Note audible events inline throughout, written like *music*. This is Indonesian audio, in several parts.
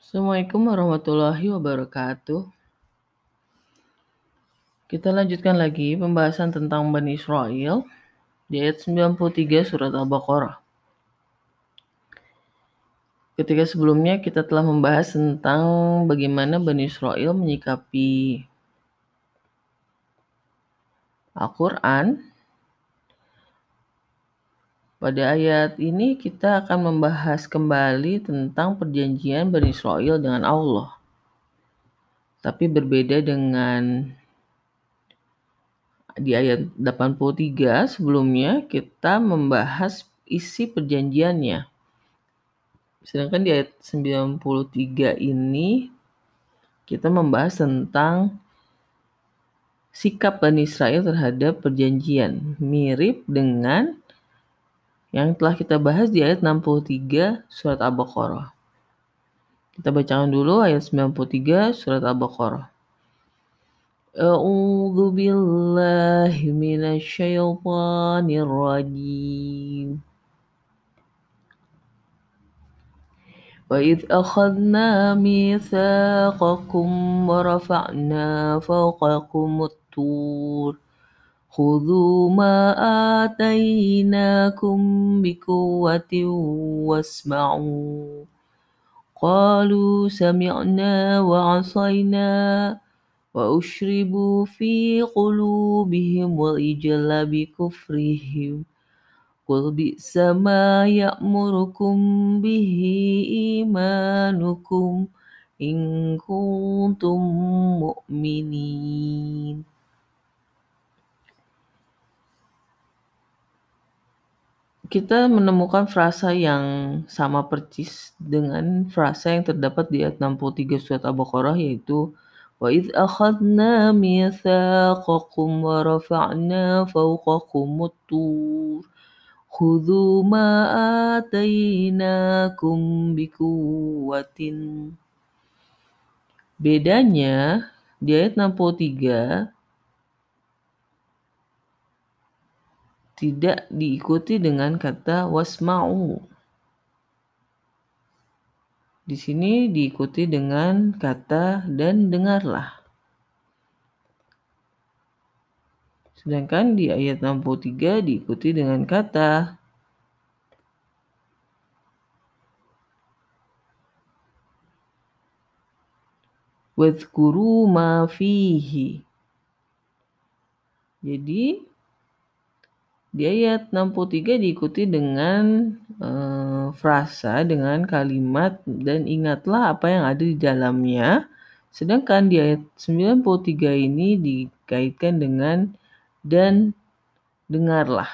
Assalamualaikum warahmatullahi wabarakatuh. Kita lanjutkan lagi pembahasan tentang Bani Israel di ayat 93 surat Al-Baqarah. Ketika sebelumnya kita telah membahas tentang bagaimana Bani Israel menyikapi Al-Quran. Pada ayat ini kita akan membahas kembali tentang perjanjian Bani Israel dengan Allah. Tapi berbeda dengan di ayat 83 sebelumnya kita membahas isi perjanjiannya. Sedangkan di ayat 93 ini kita membahas tentang sikap Bani Israel terhadap perjanjian. Mirip dengan yang telah kita bahas di ayat 63 surat Al-Baqarah. Kita bacakan dulu ayat 93 surat Al-Baqarah. أعوذ بالله من الشيطان الرجيم وإذ أخذنا ميثاقكم ورفعنا فوقكم الطور خذوا ما آتيناكم بقوة واسمعوا. قالوا سمعنا وعصينا وأشربوا في قلوبهم العجل بكفرهم. قل بئس ما يأمركم به إيمانكم إن كنتم مؤمنين. kita menemukan frasa yang sama persis dengan frasa yang terdapat di ayat 63 surat Al-Baqarah yaitu وإذ أخذنا ميثاقكم ورفعنا فوقكم الطور خذوا ما آتيناكم بقوة Bedanya di ayat 63 tidak diikuti dengan kata wasma'u. Di sini diikuti dengan kata dan dengarlah. Sedangkan di ayat 63 diikuti dengan kata Wadhkuru ma fihi. Jadi di ayat 63 diikuti dengan uh, frasa dengan kalimat dan ingatlah apa yang ada di dalamnya. Sedangkan di ayat 93 ini dikaitkan dengan dan dengarlah.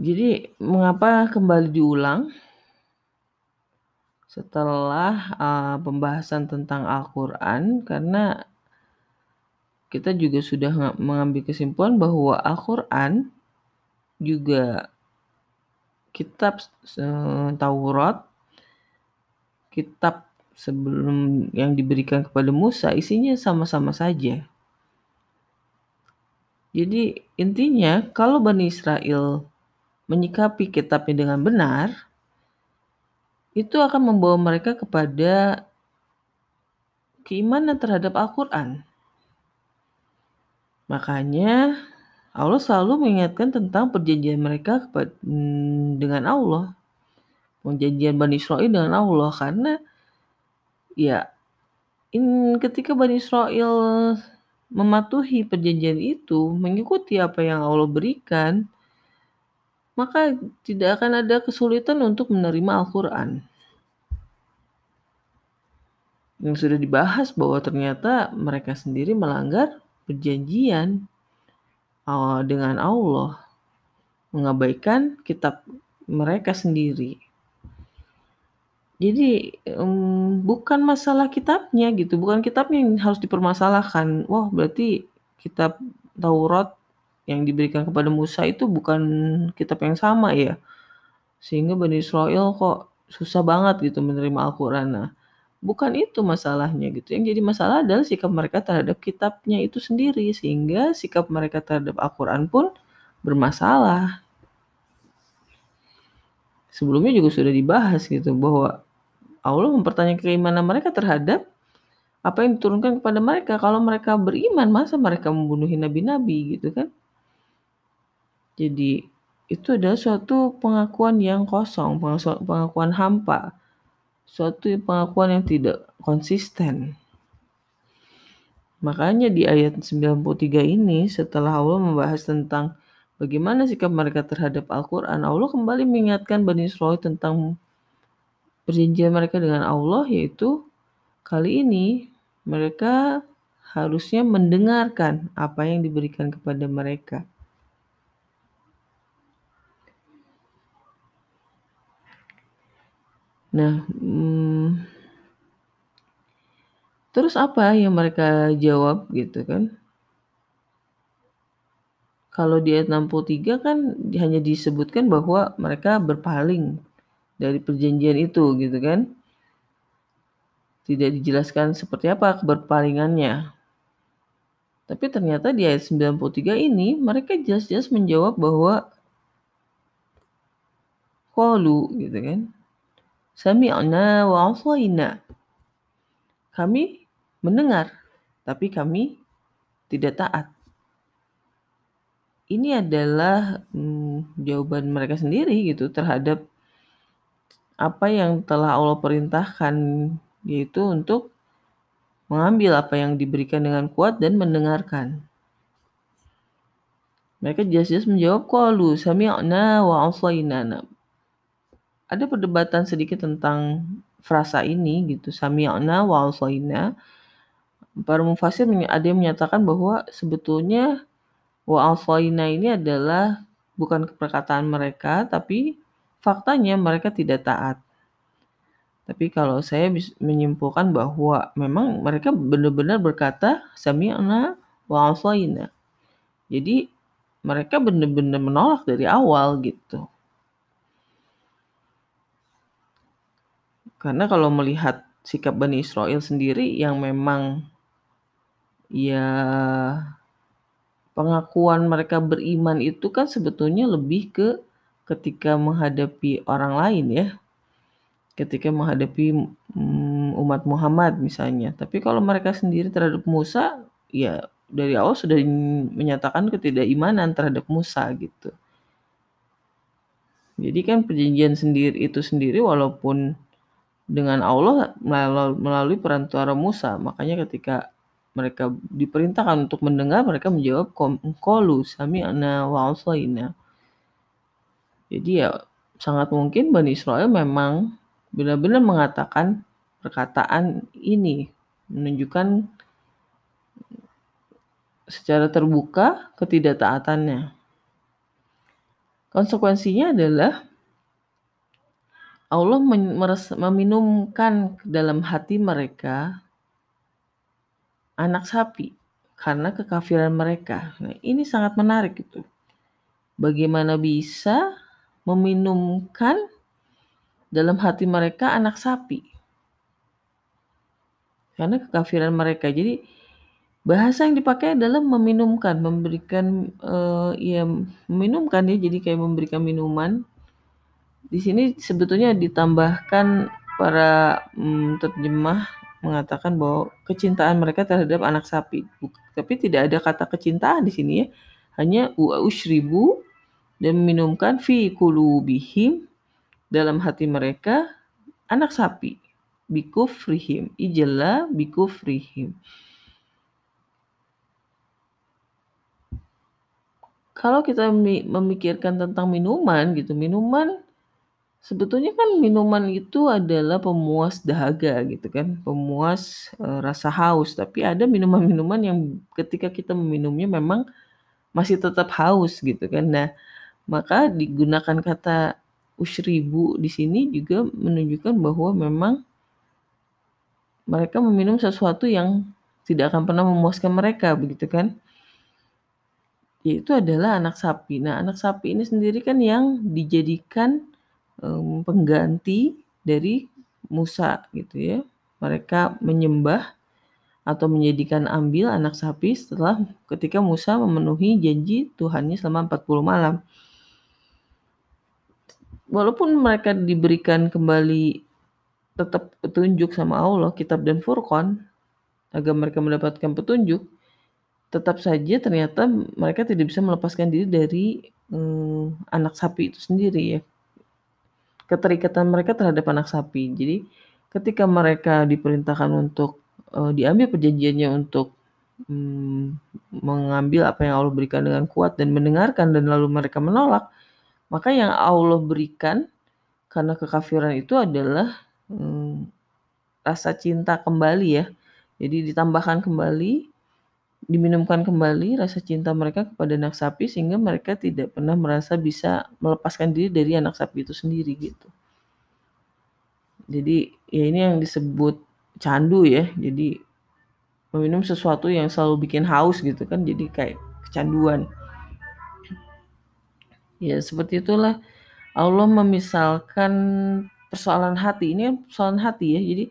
Jadi mengapa kembali diulang? Setelah uh, pembahasan tentang Al-Quran, karena kita juga sudah mengambil kesimpulan bahwa Al-Quran juga kitab Taurat, kitab sebelum yang diberikan kepada Musa isinya sama-sama saja. Jadi intinya kalau Bani Israel menyikapi kitabnya dengan benar, itu akan membawa mereka kepada keimanan terhadap Al-Quran. Makanya Allah selalu mengingatkan tentang perjanjian mereka hmm, dengan Allah. Perjanjian Bani Israel dengan Allah karena ya in, ketika Bani Israel mematuhi perjanjian itu, mengikuti apa yang Allah berikan, maka tidak akan ada kesulitan untuk menerima Al-Quran. Yang sudah dibahas bahwa ternyata mereka sendiri melanggar perjanjian uh, dengan Allah, mengabaikan kitab mereka sendiri. Jadi um, bukan masalah kitabnya gitu, bukan kitabnya yang harus dipermasalahkan. Wah berarti kitab Taurat yang diberikan kepada Musa itu bukan kitab yang sama ya. Sehingga Bani Israel kok susah banget gitu menerima Al-Quran. Nah, bukan itu masalahnya gitu. Yang jadi masalah adalah sikap mereka terhadap kitabnya itu sendiri sehingga sikap mereka terhadap Al-Qur'an pun bermasalah. sebelumnya juga sudah dibahas gitu bahwa Allah mempertanyakan keimanan mereka terhadap apa yang diturunkan kepada mereka. Kalau mereka beriman, masa mereka membunuhi nabi-nabi gitu kan? Jadi itu adalah suatu pengakuan yang kosong, pengakuan hampa, suatu pengakuan yang tidak konsisten. Makanya di ayat 93 ini setelah Allah membahas tentang bagaimana sikap mereka terhadap Al-Quran, Allah kembali mengingatkan Bani Israel tentang perjanjian mereka dengan Allah yaitu kali ini mereka harusnya mendengarkan apa yang diberikan kepada mereka. Nah, hmm, terus apa yang mereka jawab gitu kan? Kalau di ayat 63 kan hanya disebutkan bahwa mereka berpaling dari perjanjian itu gitu kan. Tidak dijelaskan seperti apa berpalingannya. Tapi ternyata di ayat 93 ini mereka jelas-jelas menjawab bahwa qalu gitu kan. Sami'na wa asaina. Kami mendengar, tapi kami tidak taat. Ini adalah hmm, jawaban mereka sendiri gitu terhadap apa yang telah Allah perintahkan yaitu untuk mengambil apa yang diberikan dengan kuat dan mendengarkan. Mereka jelas-jelas menjawab qalu sami'na wa asaina. Ada perdebatan sedikit tentang frasa ini gitu sami'na wa asaina. Para mufasir ada yang menyatakan bahwa sebetulnya wa asaina ini adalah bukan perkataan mereka tapi faktanya mereka tidak taat. Tapi kalau saya menyimpulkan bahwa memang mereka benar-benar berkata sami'na wa asaina. Jadi mereka benar-benar menolak dari awal gitu. Karena kalau melihat sikap Bani Israel sendiri yang memang ya pengakuan mereka beriman itu kan sebetulnya lebih ke ketika menghadapi orang lain ya. Ketika menghadapi mm, umat Muhammad misalnya. Tapi kalau mereka sendiri terhadap Musa ya dari awal sudah menyatakan ketidakimanan terhadap Musa gitu. Jadi kan perjanjian sendiri itu sendiri walaupun dengan Allah melalui perantara Musa. Makanya ketika mereka diperintahkan untuk mendengar, mereka menjawab kolu sami'na wa asaina. Jadi ya sangat mungkin Bani Israel memang benar-benar mengatakan perkataan ini menunjukkan secara terbuka ketidaktaatannya. Konsekuensinya adalah Allah meminumkan dalam hati mereka anak sapi karena kekafiran mereka. Nah, ini sangat menarik itu. Bagaimana bisa meminumkan dalam hati mereka anak sapi? Karena kekafiran mereka. Jadi bahasa yang dipakai adalah meminumkan, memberikan uh, ya meminumkan ya, jadi kayak memberikan minuman di sini sebetulnya ditambahkan para hmm, terjemah mengatakan bahwa kecintaan mereka terhadap anak sapi. Tapi tidak ada kata kecintaan di sini ya. Hanya ushribu dan meminumkan fi kulubihim dalam hati mereka anak sapi. Bikufrihim. Ijalla bikufrihim. Kalau kita memikirkan tentang minuman gitu, minuman Sebetulnya kan minuman itu adalah pemuas dahaga gitu kan, pemuas, uh, rasa haus, tapi ada minuman-minuman yang ketika kita meminumnya memang masih tetap haus gitu kan. Nah, maka digunakan kata usyribu di sini juga menunjukkan bahwa memang mereka meminum sesuatu yang tidak akan pernah memuaskan mereka begitu kan. Yaitu adalah anak sapi. Nah, anak sapi ini sendiri kan yang dijadikan um, pengganti dari Musa gitu ya. Mereka menyembah atau menjadikan ambil anak sapi setelah ketika Musa memenuhi janji Tuhannya selama 40 malam. walaupun mereka diberikan kembali tetap petunjuk sama Allah, kitab dan Furqan, agar mereka mendapatkan petunjuk, tetap saja ternyata mereka tidak bisa melepaskan diri dari um, anak sapi itu sendiri ya. Keterikatan mereka terhadap anak sapi. Jadi ketika mereka diperintahkan untuk uh, diambil perjanjiannya untuk um, mengambil apa yang Allah berikan dengan kuat dan mendengarkan dan lalu mereka menolak, maka yang Allah berikan karena kekafiran itu adalah um, rasa cinta kembali ya. Jadi ditambahkan kembali diminumkan kembali rasa cinta mereka kepada anak sapi sehingga mereka tidak pernah merasa bisa melepaskan diri dari anak sapi itu sendiri gitu. Jadi ya ini yang disebut candu ya. Jadi meminum sesuatu yang selalu bikin haus gitu kan jadi kayak kecanduan. Ya seperti itulah Allah memisalkan persoalan hati. Ini persoalan hati ya. Jadi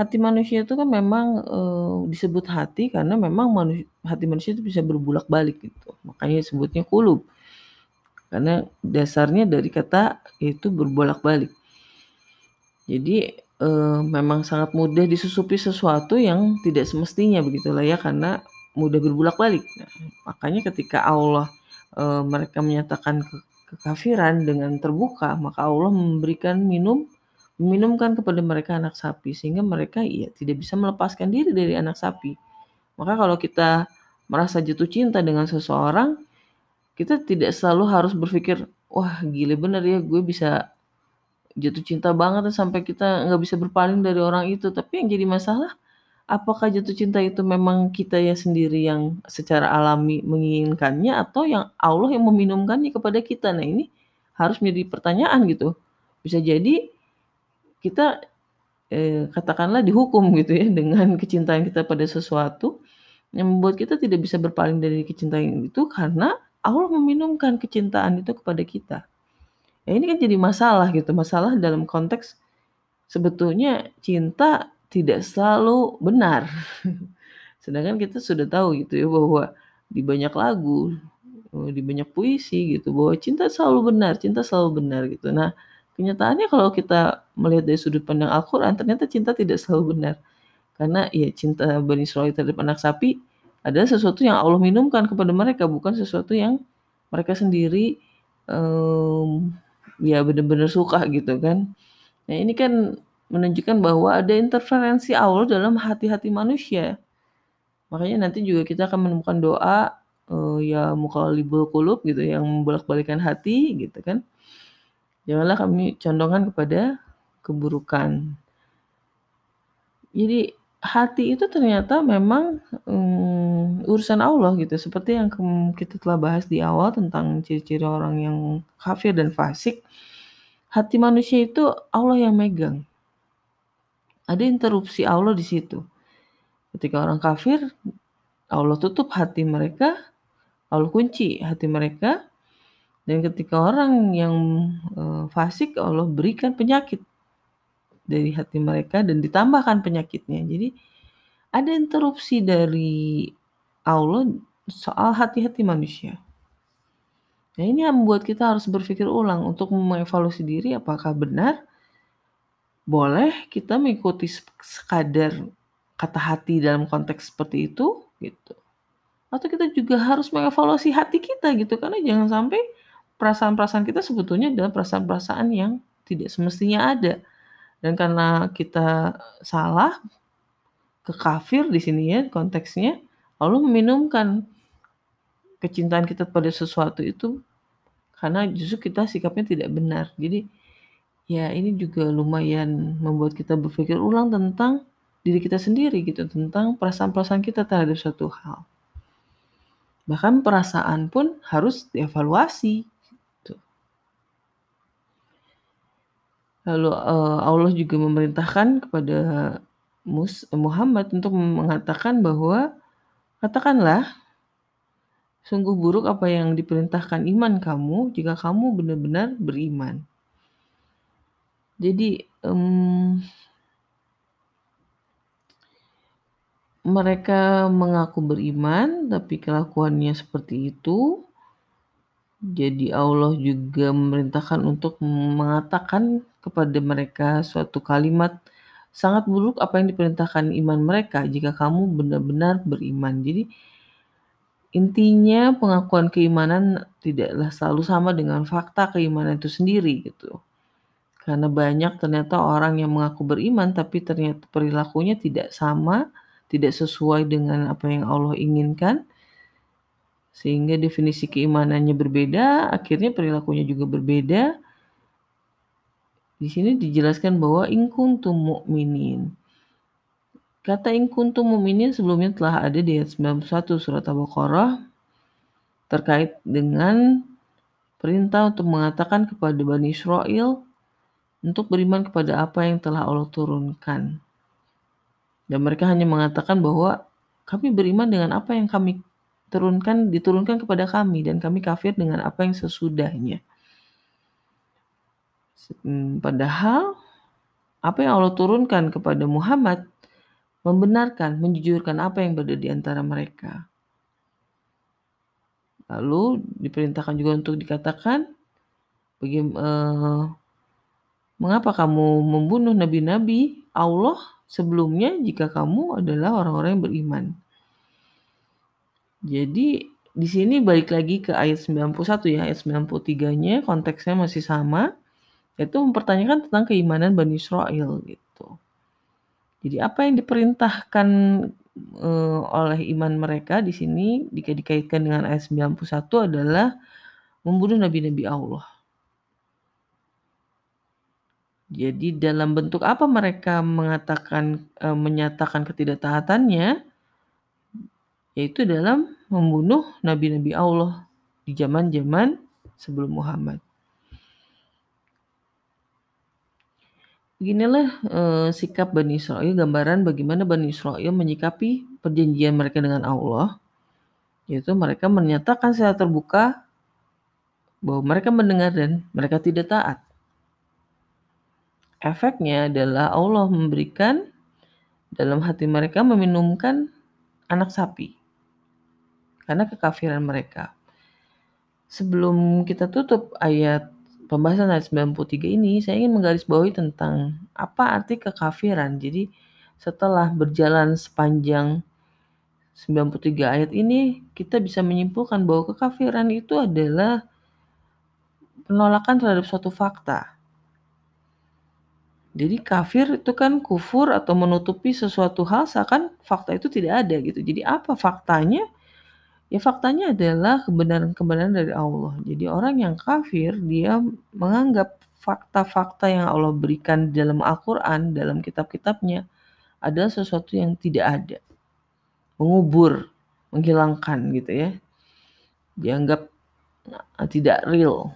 hati manusia itu kan memang e, disebut hati karena memang manusia, hati manusia itu bisa berbulak-balik gitu. Makanya disebutnya kulub. Karena dasarnya dari kata itu berbolak-balik. Jadi e, memang sangat mudah disusupi sesuatu yang tidak semestinya begitulah ya karena mudah berbulak-balik. Nah, makanya ketika Allah e, mereka menyatakan ke, kekafiran dengan terbuka, maka Allah memberikan minum meminumkan kepada mereka anak sapi sehingga mereka ya tidak bisa melepaskan diri dari anak sapi. Maka kalau kita merasa jatuh cinta dengan seseorang, kita tidak selalu harus berpikir, wah gile bener ya gue bisa jatuh cinta banget sampai kita nggak bisa berpaling dari orang itu. Tapi yang jadi masalah, apakah jatuh cinta itu memang kita ya sendiri yang secara alami menginginkannya atau yang Allah yang meminumkannya kepada kita? Nah ini harus menjadi pertanyaan gitu. Bisa jadi kita eh, katakanlah dihukum gitu ya dengan kecintaan kita pada sesuatu yang membuat kita tidak bisa berpaling dari kecintaan itu karena Allah meminumkan kecintaan itu kepada kita. Ya ini kan jadi masalah gitu, masalah dalam konteks sebetulnya cinta tidak selalu benar. *laughs* Sedangkan kita sudah tahu gitu ya bahwa di banyak lagu, di banyak puisi gitu bahwa cinta selalu benar, cinta selalu benar gitu. Nah, Kenyataannya kalau kita melihat dari sudut pandang Al-Quran, ternyata cinta tidak selalu benar. Karena ya cinta Bani Israel terhadap anak sapi adalah sesuatu yang Allah minumkan kepada mereka, bukan sesuatu yang mereka sendiri um, ya benar-benar suka gitu kan. Nah ini kan menunjukkan bahwa ada interferensi Allah dalam hati-hati manusia. Makanya nanti juga kita akan menemukan doa uh, ya mukalibul kulub gitu yang membolak-balikan hati gitu kan Janganlah kami condongkan kepada keburukan. Jadi hati itu ternyata memang um, urusan Allah gitu. Seperti yang kita telah bahas di awal tentang ciri-ciri orang yang kafir dan fasik. Hati manusia itu Allah yang megang. Ada interupsi Allah di situ. Ketika orang kafir, Allah tutup hati mereka, Allah kunci hati mereka, dan ketika orang yang uh, fasik Allah berikan penyakit dari hati mereka dan ditambahkan penyakitnya. Jadi ada interupsi dari Allah soal hati-hati manusia. Nah ini yang membuat kita harus berpikir ulang untuk mengevaluasi diri apakah benar boleh kita mengikuti sekadar kata hati dalam konteks seperti itu gitu. Atau kita juga harus mengevaluasi hati kita gitu karena jangan sampai perasaan-perasaan kita sebetulnya adalah perasaan-perasaan yang tidak semestinya ada. Dan karena kita salah, ke kafir di sini ya konteksnya, lalu meminumkan kecintaan kita pada sesuatu itu karena justru kita sikapnya tidak benar. Jadi ya ini juga lumayan membuat kita berpikir ulang tentang diri kita sendiri gitu, tentang perasaan-perasaan kita terhadap suatu hal. Bahkan perasaan pun harus dievaluasi. Lalu uh, Allah juga memerintahkan kepada Mus Muhammad untuk mengatakan bahwa katakanlah sungguh buruk apa yang diperintahkan iman kamu jika kamu benar-benar beriman. Jadi um, mereka mengaku beriman tapi kelakuannya seperti itu Jadi Allah juga memerintahkan untuk mengatakan kepada mereka suatu kalimat sangat buruk apa yang diperintahkan iman mereka jika kamu benar-benar beriman. Jadi intinya pengakuan keimanan tidaklah selalu sama dengan fakta keimanan itu sendiri gitu. Karena banyak ternyata orang yang mengaku beriman tapi ternyata perilakunya tidak sama, tidak sesuai dengan apa yang Allah inginkan sehingga definisi keimanannya berbeda, akhirnya perilakunya juga berbeda. Di sini dijelaskan bahwa in kuntum mu'minin. Kata in kuntum mu'minin sebelumnya telah ada di ayat 91 surat Al-Baqarah terkait dengan perintah untuk mengatakan kepada Bani Israel untuk beriman kepada apa yang telah Allah turunkan. Dan mereka hanya mengatakan bahwa kami beriman dengan apa yang kami turunkan diturunkan kepada kami dan kami kafir dengan apa yang sesudahnya. Hmm, padahal apa yang Allah turunkan kepada Muhammad membenarkan, menjujurkan apa yang berada di antara mereka. Lalu diperintahkan juga untuk dikatakan bagaimana uh, mengapa kamu membunuh nabi-nabi Allah sebelumnya jika kamu adalah orang-orang yang beriman. Jadi di sini balik lagi ke ayat 91 ya, ayat 93-nya konteksnya masih sama, yaitu mempertanyakan tentang keimanan Bani Israel gitu. Jadi apa yang diperintahkan uh, oleh iman mereka di sini jika dikaitkan dengan ayat 91 adalah membunuh nabi-nabi Allah. Jadi dalam bentuk apa mereka mengatakan uh, menyatakan ketidaktaatannya? Yaitu dalam membunuh nabi-nabi Allah di zaman-zaman sebelum Muhammad. Beginilah uh, sikap Bani Israel, gambaran bagaimana Bani Israel menyikapi perjanjian mereka dengan Allah, yaitu mereka menyatakan secara terbuka bahwa mereka mendengar dan mereka tidak taat. Efeknya adalah Allah memberikan dalam hati mereka meminumkan anak sapi karena kekafiran mereka. Sebelum kita tutup ayat pembahasan ayat 93 ini, saya ingin menggarisbawahi tentang apa arti kekafiran. Jadi setelah berjalan sepanjang 93 ayat ini, kita bisa menyimpulkan bahwa kekafiran itu adalah penolakan terhadap suatu fakta. Jadi kafir itu kan kufur atau menutupi sesuatu hal seakan fakta itu tidak ada gitu. Jadi apa faktanya? Ya faktanya adalah kebenaran-kebenaran dari Allah. Jadi orang yang kafir dia menganggap fakta-fakta yang Allah berikan dalam Al-Quran, dalam kitab-kitabnya adalah sesuatu yang tidak ada. Mengubur, menghilangkan gitu ya. Dianggap nah, tidak real.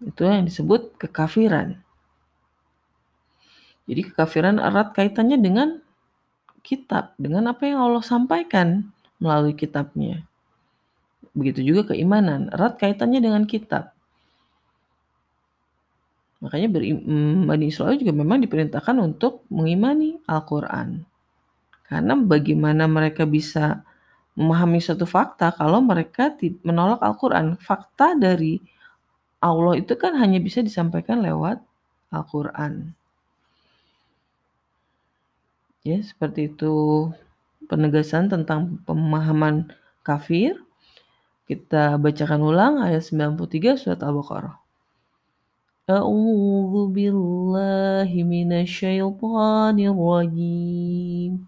Itu yang disebut kekafiran. Jadi kekafiran erat kaitannya dengan kitab, dengan apa yang Allah sampaikan melalui kitabnya. Begitu juga keimanan, erat kaitannya dengan kitab. Makanya mm, Bani Israel juga memang diperintahkan untuk mengimani Al-Quran. Karena bagaimana mereka bisa memahami suatu fakta kalau mereka menolak Al-Quran. Fakta dari Allah itu kan hanya bisa disampaikan lewat Al-Quran. Ya, seperti itu penegasan tentang pemahaman kafir. Kita bacakan ulang ayat 93 surat Al-Baqarah. A'udzu billahi minasyaitonir rajim.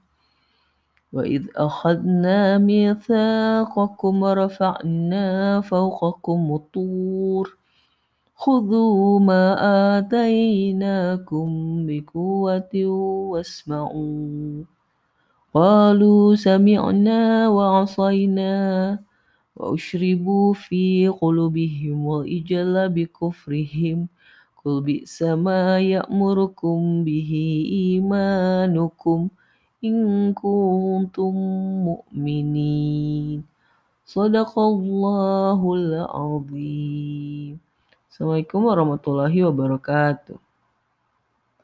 Wa id akhadna mitsaqakum rafa'na fawqakum tur. خذوا ما آتيناكم بقوة واسمعوا قالوا سمعنا وعصينا وأشربوا في قلوبهم وإجل بكفرهم قل بئس ما يأمركم به إيمانكم إن كنتم مؤمنين صدق الله العظيم Assalamualaikum warahmatullahi wabarakatuh